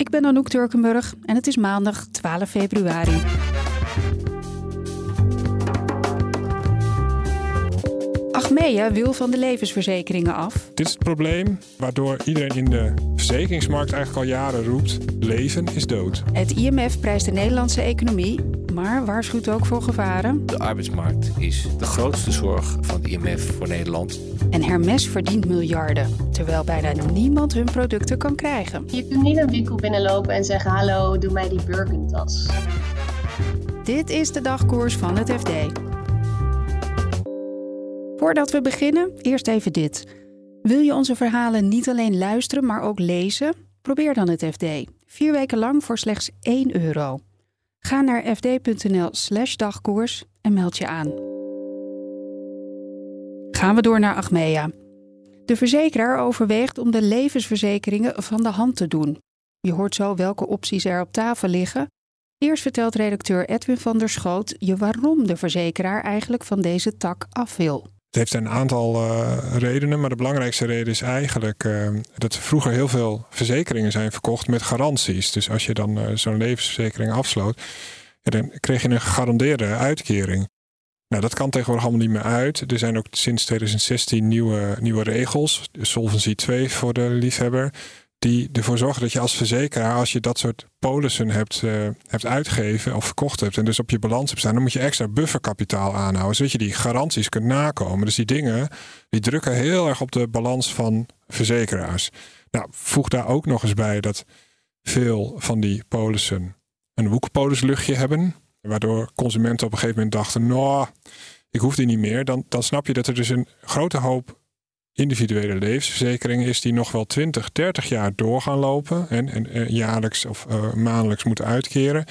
Ik ben Anouk Turkenburg en het is maandag 12 februari. Achmea wil van de levensverzekeringen af. Dit is het probleem waardoor iedereen in de verzekeringsmarkt eigenlijk al jaren roept: leven is dood. Het IMF prijst de Nederlandse economie, maar waarschuwt ook voor gevaren. De arbeidsmarkt is de grootste zorg van het IMF voor Nederland. En Hermes verdient miljarden, terwijl bijna niemand hun producten kan krijgen. Je kunt niet een winkel binnenlopen en zeggen: Hallo, doe mij die Birkentas. Dit is de dagkoers van het FD. Voordat we beginnen, eerst even dit. Wil je onze verhalen niet alleen luisteren, maar ook lezen? Probeer dan het FD. Vier weken lang voor slechts 1 euro. Ga naar fd.nl/slash dagkoers en meld je aan. Gaan we door naar Achmea. De verzekeraar overweegt om de levensverzekeringen van de hand te doen. Je hoort zo welke opties er op tafel liggen. Eerst vertelt redacteur Edwin van der Schoot je waarom de verzekeraar eigenlijk van deze tak af wil. Het heeft een aantal uh, redenen, maar de belangrijkste reden is eigenlijk uh, dat vroeger heel veel verzekeringen zijn verkocht met garanties. Dus als je dan uh, zo'n levensverzekering afsloot, dan kreeg je een gegarandeerde uitkering. Nou, dat kan tegenwoordig allemaal niet meer uit. Er zijn ook sinds 2016 nieuwe, nieuwe regels, Solvency 2 voor de liefhebber, die ervoor zorgen dat je als verzekeraar, als je dat soort polissen hebt, uh, hebt uitgegeven of verkocht hebt en dus op je balans hebt staan, dan moet je extra bufferkapitaal aanhouden, zodat je die garanties kunt nakomen. Dus die dingen, die drukken heel erg op de balans van verzekeraars. Nou, voeg daar ook nog eens bij dat veel van die polissen een woekerpolisluchtje hebben, waardoor consumenten op een gegeven moment dachten, nou, ik hoef die niet meer. Dan, dan snap je dat er dus een grote hoop individuele levensverzekeringen is die nog wel 20, 30 jaar door gaan lopen en, en, en jaarlijks of uh, maandelijks moeten uitkeren.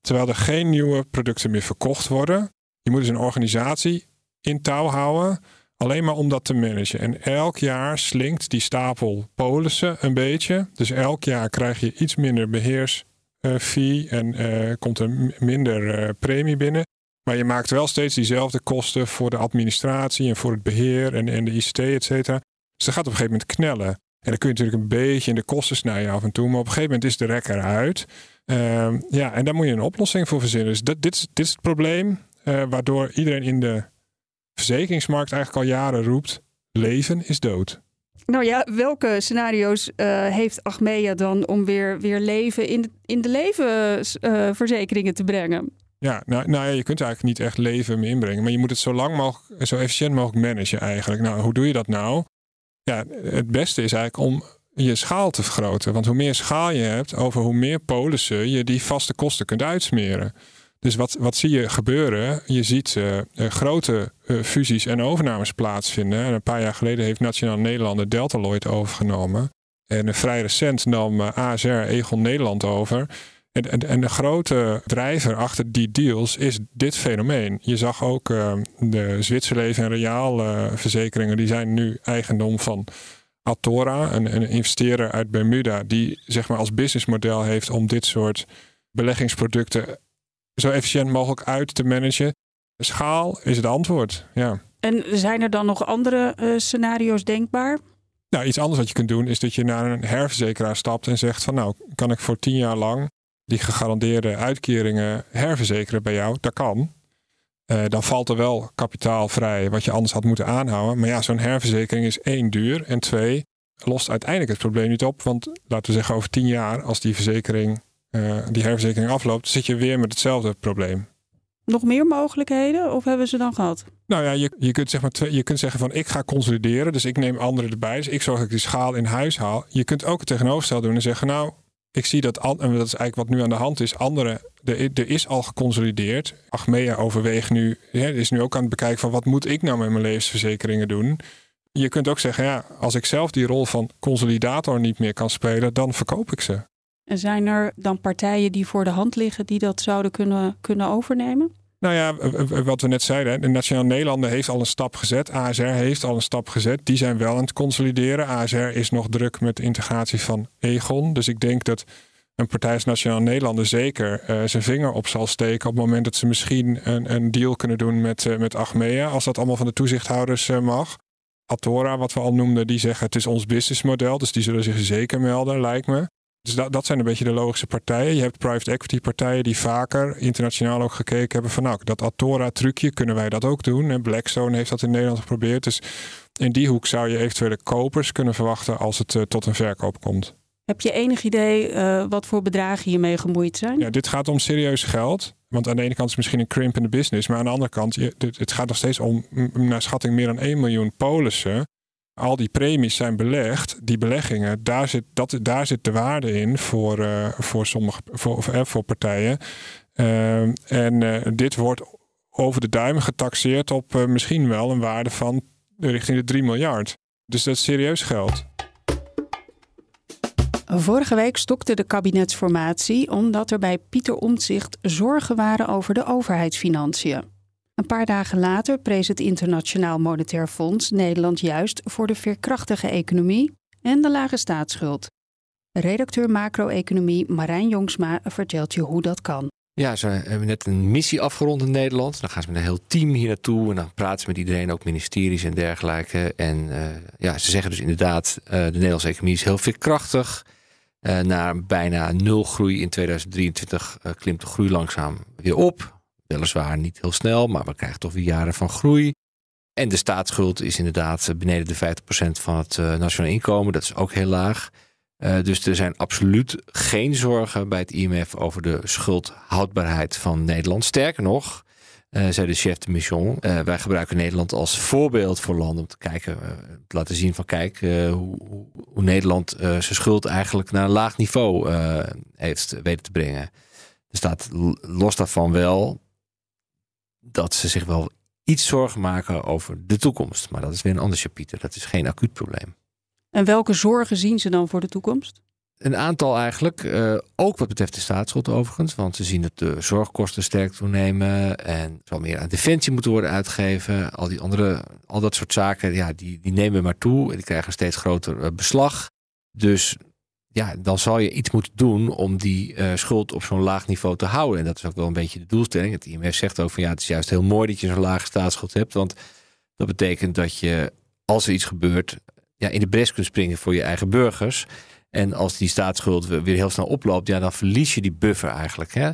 Terwijl er geen nieuwe producten meer verkocht worden. Je moet dus een organisatie in touw houden, alleen maar om dat te managen. En elk jaar slinkt die stapel polissen een beetje. Dus elk jaar krijg je iets minder beheersfee en uh, komt er minder premie binnen. Maar je maakt wel steeds diezelfde kosten voor de administratie en voor het beheer en, en de ICT, et cetera. Dus dat gaat op een gegeven moment knellen. En dan kun je natuurlijk een beetje in de kosten snijden af en toe. Maar op een gegeven moment is de rek eruit. Uh, ja, en daar moet je een oplossing voor verzinnen. Dus dit, is, dit is het probleem uh, waardoor iedereen in de verzekeringsmarkt eigenlijk al jaren roept: leven is dood. Nou ja, welke scenario's uh, heeft Achmea dan om weer, weer leven in de, in de levensverzekeringen te brengen? Ja, nou, nou ja, je kunt eigenlijk niet echt leven mee inbrengen. Maar je moet het zo lang mogelijk, zo efficiënt mogelijk managen eigenlijk. Nou, hoe doe je dat nou? Ja, het beste is eigenlijk om je schaal te vergroten. Want hoe meer schaal je hebt, over hoe meer polissen je die vaste kosten kunt uitsmeren. Dus wat, wat zie je gebeuren? Je ziet uh, grote uh, fusies en overnames plaatsvinden. En een paar jaar geleden heeft Nationaal Nederland Deltaloid overgenomen. En vrij recent nam ASR Egon Nederland over. En, en, en, de grote drijver achter die deals is dit fenomeen. Je zag ook uh, de Zwitserleven en Reaal uh, verzekeringen, die zijn nu eigendom van Atora, een, een investeerder uit Bermuda, die zeg maar als businessmodel heeft om dit soort beleggingsproducten zo efficiënt mogelijk uit te managen. Schaal is het antwoord, ja. En zijn er dan nog andere uh, scenario's denkbaar? Nou, iets anders wat je kunt doen is dat je naar een herverzekeraar stapt en zegt van nou, kan ik voor tien jaar lang die gegarandeerde uitkeringen herverzekeren bij jou, dat kan. Uh, dan valt er wel kapitaal vrij wat je anders had moeten aanhouden. Maar ja, zo'n herverzekering is één duur en twee lost uiteindelijk het probleem niet op. Want laten we zeggen over tien jaar, als die verzekering, uh, die herverzekering afloopt, zit je weer met hetzelfde probleem. Nog meer mogelijkheden of hebben ze dan gehad? Nou ja, je, je, kunt zeg maar, je kunt zeggen van ik ga consolideren, dus ik neem anderen erbij. Dus ik zorg dat ik die schaal in huis haal. Je kunt ook het tegenovergestelde doen en zeggen nou, ik zie dat, en dat is eigenlijk wat nu aan de hand is, andere, er, is al geconsolideerd. Achmea overweegt nu, is nu ook aan het bekijken van wat moet ik nou met mijn levensverzekeringen doen. Je kunt ook zeggen, ja, als ik zelf die rol van consolidator niet meer kan spelen, dan verkoop ik ze. En zijn er dan partijen die voor de hand liggen die dat zouden kunnen, kunnen overnemen? Nou ja, wat we net zeiden, de Nationaal Nederlanden heeft al een stap gezet. ASR heeft al een stap gezet. Die zijn wel aan het consolideren. ASR is nog druk met de integratie van Egon. Dus ik denk dat een partij als Nationaal Nederlanden zeker uh, zijn vinger op zal steken op het moment dat ze misschien een, een deal kunnen doen met, uh, met Achmea, als dat allemaal van de toezichthouders uh, mag. Atora, wat we al noemden, die zeggen het is ons businessmodel, dus die zullen zich zeker melden, lijkt me. Dus dat, dat zijn een beetje de logische partijen. Je hebt private equity partijen die vaker internationaal ook gekeken hebben van nou, dat Atora-trucje, kunnen wij dat ook doen? En Blackstone heeft dat in Nederland geprobeerd. Dus in die hoek zou je eventuele kopers kunnen verwachten als het uh, tot een verkoop komt. Heb je enig idee uh, wat voor bedragen hiermee gemoeid zijn? Ja, dit gaat om serieus geld. Want aan de ene kant is het misschien een crimp in de business. Maar aan de andere kant, je, dit, het gaat nog steeds om naar schatting meer dan 1 miljoen polissen al die premies zijn belegd, die beleggingen, daar zit, dat, daar zit de waarde in voor, uh, voor sommige voor, voor, voor partijen. Uh, en dit wordt over de duim getaxeerd op misschien wel een waarde van richting de 3 miljard. Dus dat is serieus geld. Vorige week stokte de kabinetsformatie omdat er bij Pieter Omtzigt zorgen waren over de overheidsfinanciën. Een paar dagen later prees het Internationaal Monetair Fonds Nederland juist voor de veerkrachtige economie en de lage staatsschuld. Redacteur macro-economie Marijn Jongsma vertelt je hoe dat kan. Ja, ze hebben net een missie afgerond in Nederland. Dan gaan ze met een heel team hier naartoe en dan praten ze met iedereen, ook ministeries en dergelijke. En uh, ja, ze zeggen dus inderdaad, uh, de Nederlandse economie is heel veerkrachtig. Uh, naar bijna nul groei in 2023 klimt de groei langzaam weer op. Weliswaar niet heel snel, maar we krijgen toch weer jaren van groei. En de staatsschuld is inderdaad beneden de 50% van het uh, nationaal inkomen. Dat is ook heel laag. Uh, dus er zijn absoluut geen zorgen bij het IMF over de schuldhoudbaarheid van Nederland. Sterker nog, uh, zei de chef de mission, wij gebruiken Nederland als voorbeeld voor landen om te kijken, te laten zien van kijk hoe, hoe, Nederland zijn schuld eigenlijk naar een laag niveau heeft weten te brengen. Er staat los daarvan wel dat ze zich wel iets zorgen maken over de toekomst. Maar dat is weer een ander chapiter. Dat is geen acuut probleem. En welke zorgen zien ze dan voor de toekomst? Een aantal eigenlijk. Uh, ook wat betreft de staatsschuld overigens. Want ze zien dat de zorgkosten sterk toenemen. En zal meer aan defensie moeten worden uitgegeven. Al die andere, al dat soort zaken, ja, die, die nemen maar toe. En die krijgen steeds groter uh, beslag. Dus ja, dan zal je iets moeten doen om die uh, schuld op zo'n laag niveau te houden. En dat is ook wel een beetje de doelstelling. Het IMF zegt ook van ja, het is juist heel mooi dat je zo'n lage staatsschuld hebt. Want dat betekent dat je, als er iets gebeurt, ja, in de bres kunt springen voor je eigen burgers. En als die staatsschuld weer heel snel oploopt, ja, dan verlies je die buffer eigenlijk. Hè?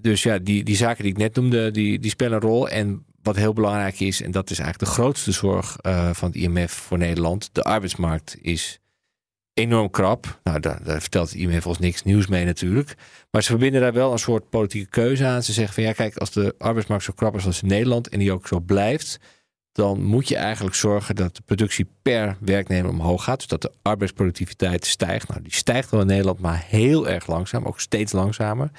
Dus ja, die, die zaken die ik net noemde, die, die spelen een rol. En wat heel belangrijk is, en dat is eigenlijk de grootste zorg uh, van het IMF voor Nederland, de arbeidsmarkt is enorm krap. Nou, daar, vertelt IMF ons niks nieuws mee natuurlijk. Maar ze verbinden daar wel een soort politieke keuze aan. Ze zeggen van ja, kijk, als de arbeidsmarkt zo krap is als in Nederland en die ook zo blijft, dan moet je eigenlijk zorgen dat de productie per werknemer omhoog gaat. Dus dat de arbeidsproductiviteit stijgt. Nou, die stijgt wel in Nederland, maar heel erg langzaam, ook steeds langzamer.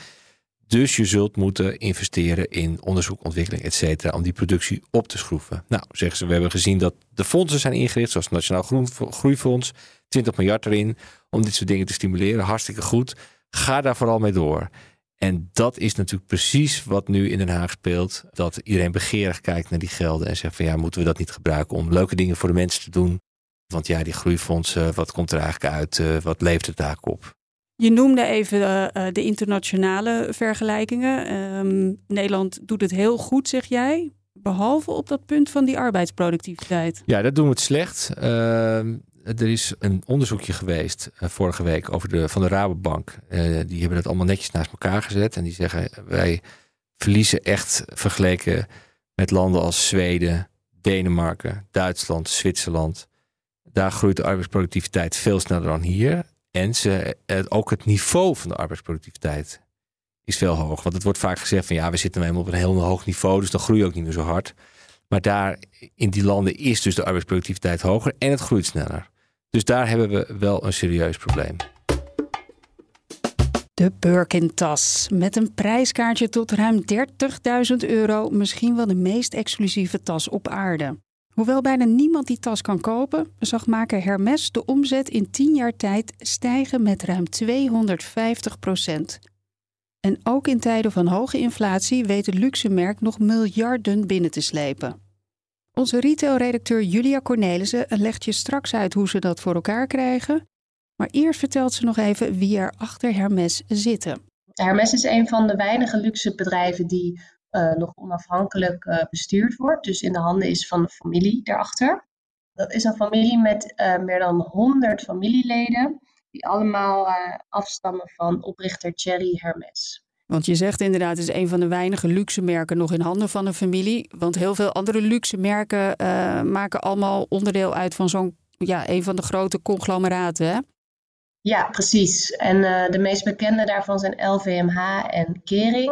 Dus je zult moeten investeren in onderzoek, ontwikkeling, et cetera, om die productie op te schroeven. Nou, zeggen ze, we hebben gezien dat de fondsen zijn ingericht, zoals het Nationaal Groeifonds, 20 miljard erin, om dit soort dingen te stimuleren. Hartstikke goed. Ga daar vooral mee door. En dat is natuurlijk precies wat nu in Den Haag speelt. Dat iedereen begeerig kijkt naar die gelden en zegt van ja, moeten we dat niet gebruiken om leuke dingen voor de mensen te doen? Want ja, die groeifondsen, wat komt er eigenlijk uit? Uh, wat levert het daar op? Je noemde even uh, de internationale vergelijkingen. Um, Nederland doet het heel goed, zeg jij. Behalve op dat punt van die arbeidsproductiviteit. Ja, dat doen we het slecht. Uh, er is een onderzoekje geweest uh, vorige week over de, van de Rabobank. die hebben dat allemaal netjes naast elkaar gezet. En die zeggen wij verliezen echt vergeleken met landen als Zweden, Denemarken, Duitsland, Zwitserland. Daar groeit de arbeidsproductiviteit veel sneller dan hier. En ze, ook het niveau van de arbeidsproductiviteit is veel hoger. Want het wordt vaak gezegd van ja, we zitten helemaal op een heel hoog niveau, dus dan groei je ook niet meer zo hard. Maar daar in die landen is dus de arbeidsproductiviteit hoger en het groeit sneller. Dus daar hebben we wel een serieus probleem. De Birkin-tas. Met een prijskaartje tot ruim 30.000 euro. Misschien wel de meest exclusieve tas op aarde. Hoewel bijna niemand die tas kan kopen, zag maker Hermes de omzet in 10 jaar tijd stijgen met ruim 250 procent. En ook in tijden van hoge inflatie weet het luxe merk nog miljarden binnen te slepen. Onze retailredacteur Julia Cornelissen legt je straks uit hoe ze dat voor elkaar krijgen. Maar eerst vertelt ze nog even wie er achter Hermes zitten. Hermes is een van de weinige luxe bedrijven die uh, nog onafhankelijk uh, bestuurd wordt. Dus in de handen is van de familie daarachter. Dat is een familie met uh, meer dan 100 familieleden, die allemaal afstammen van oprichter Thierry Hermes. Want je zegt inderdaad, het is een van de weinige luxe merken nog in handen van een familie. Want heel veel andere luxe merken maken allemaal onderdeel uit van zo'n ja, een van de grote conglomeraten. Hè? Ja, precies. En de meest bekende daarvan zijn LVMH en Kering.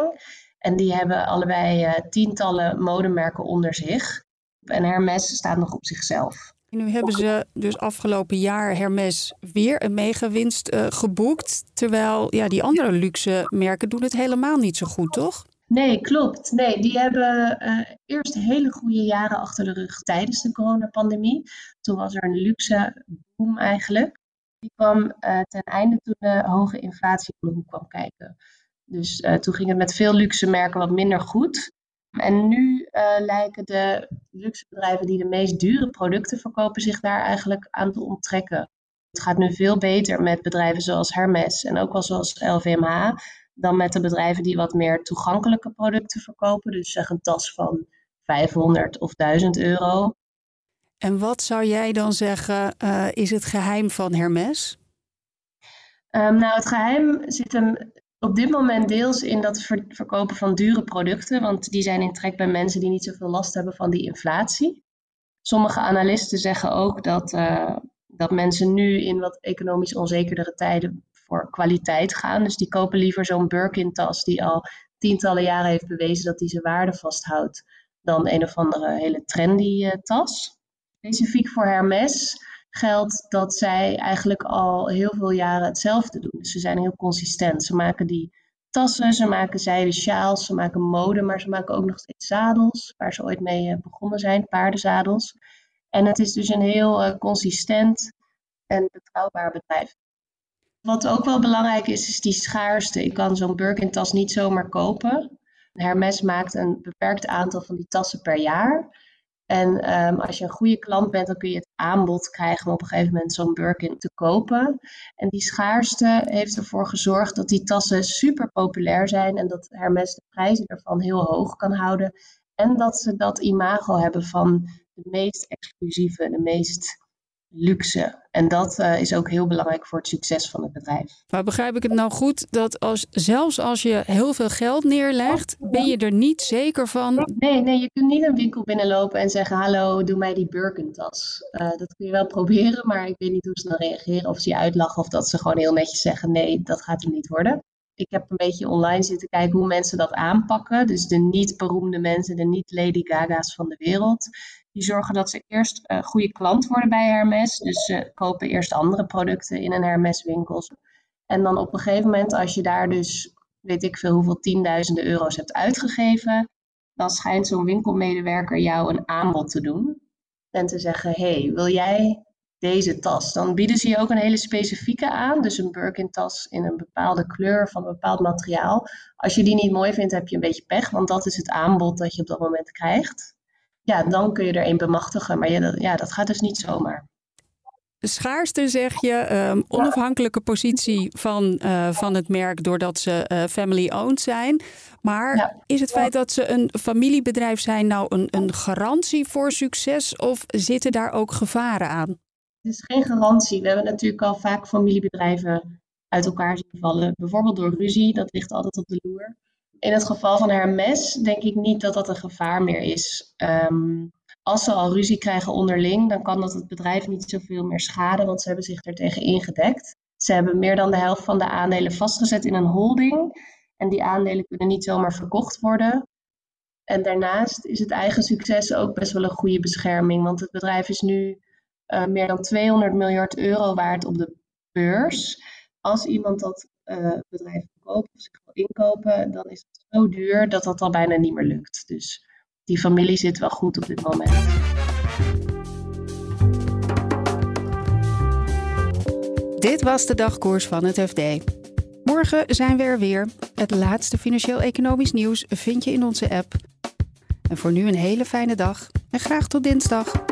En die hebben allebei uh, tientallen modemerken onder zich. En Hermes staat nog op zichzelf. Nu hebben ze dus afgelopen jaar Hermes weer een megawinst uh, geboekt. Terwijl ja, die andere luxe merken doen het helemaal niet zo goed, toch? Nee, klopt. Nee, die hebben uh, eerst hele goede jaren achter de rug tijdens de coronapandemie. Toen was er een luxe boom eigenlijk. Die kwam ten einde toen de hoge inflatie om de hoek kwam kijken. Dus toen ging het met veel luxe merken wat minder goed. En nu uh, lijken de luxe bedrijven die de meest dure producten verkopen zich daar eigenlijk aan te onttrekken. Het gaat nu veel beter met bedrijven zoals Hermes en ook wel zoals LVMH dan met de bedrijven die wat meer toegankelijke producten verkopen. Dus zeg een tas van 500 of 1000 euro. En wat zou jij dan zeggen uh, is het geheim van Hermes? Um, nou, het geheim zit hem op dit moment deels in dat verkopen van dure producten, want die zijn in trek bij mensen die niet zoveel last hebben van die inflatie. Sommige analisten zeggen ook dat, uh, dat mensen nu in wat economisch onzekerdere tijden voor kwaliteit gaan. Dus die kopen liever zo'n Birkin-tas die al tientallen jaren heeft bewezen dat die zijn waarde vasthoudt, dan een of andere hele trendy uh, tas. Specifiek voor Hermes geldt dat zij eigenlijk al heel veel jaren hetzelfde doen. Dus ze zijn heel consistent. Ze maken die tassen, ze maken zijden sjaals, ze maken mode, maar ze maken ook nog steeds zadels, waar ze ooit mee eh, begonnen zijn, paardenzadels. En het is dus een heel uh, consistent en betrouwbaar bedrijf. Wat ook wel belangrijk is, is die schaarste. Ik kan zo'n Birkin-tas niet zomaar kopen. Hermes maakt een beperkt aantal van die tassen per jaar. En um, als je een goede klant bent, dan kun je het aanbod krijgen om op een gegeven moment zo'n Birkin te kopen. En die schaarste heeft ervoor gezorgd dat die tassen super populair zijn en dat Hermes de prijzen ervan heel hoog kan houden. En dat ze dat imago hebben van de meest exclusieve, de meest luxe. En dat uh, is ook heel belangrijk voor het succes van het bedrijf. Maar begrijp ik het nou goed dat als, zelfs als je heel veel geld neerlegt, ben je er niet zeker van? Nee, nee, je kunt niet een winkel binnenlopen en zeggen: Hallo, doe mij die Birkentas. Uh, dat kun je wel proberen, maar ik weet niet hoe ze dan reageren. Of ze je uitlachen of dat ze gewoon heel netjes zeggen: Nee, dat gaat er niet worden. Ik heb een beetje online zitten kijken hoe mensen dat aanpakken. Dus de niet beroemde mensen, de niet Lady Gaga's van de wereld die zorgen dat ze eerst uh, goede klant worden bij Hermes. Dus ze kopen eerst andere producten in een Hermes winkel. En dan op een gegeven moment, als je daar dus, weet ik veel hoeveel tienduizenden euro's hebt uitgegeven, dan schijnt zo'n winkelmedewerker jou een aanbod te doen. En te zeggen, hey, wil jij deze tas? Dan bieden ze je ook een hele specifieke aan. Dus een Birkin-tas in een bepaalde kleur van een bepaald materiaal. Als je die niet mooi vindt, heb je een beetje pech, want dat is het aanbod dat je op dat moment krijgt ja, dan kun je er een bemachtigen. Maar ja dat, ja, dat gaat dus niet zomaar. Schaarste zeg je, um, onafhankelijke positie van, uh, van het merk doordat ze uh, family-owned zijn. Maar ja. is het feit dat ze een familiebedrijf zijn nou een, een garantie voor succes of zitten daar ook gevaren aan? Het is geen garantie. We hebben natuurlijk al vaak familiebedrijven uit elkaar zien vallen. Bijvoorbeeld door ruzie, dat ligt altijd op de loer in het geval van Hermes denk ik niet dat dat een gevaar meer is. Um, als ze al ruzie krijgen onderling, dan kan dat het bedrijf niet zoveel meer schaden, want ze hebben zich er tegen ingedekt. Ze hebben meer dan de helft van de aandelen vastgezet in een holding. En die aandelen kunnen niet zomaar verkocht worden. En daarnaast is het eigen succes ook best wel een goede bescherming. Want het bedrijf is nu eh, meer dan 200 miljard euro waard op de beurs. Als iemand dat uh, bedrijf koopt of zich wil inkopen, dan is het zo duur dat dat al bijna niet meer lukt. Dus die familie zit wel goed op dit moment. Dit was de dagkoers van het FD. Morgen zijn we er weer. Het laatste financieel-economisch nieuws vind je in onze app. En voor nu een hele fijne dag en graag tot dinsdag.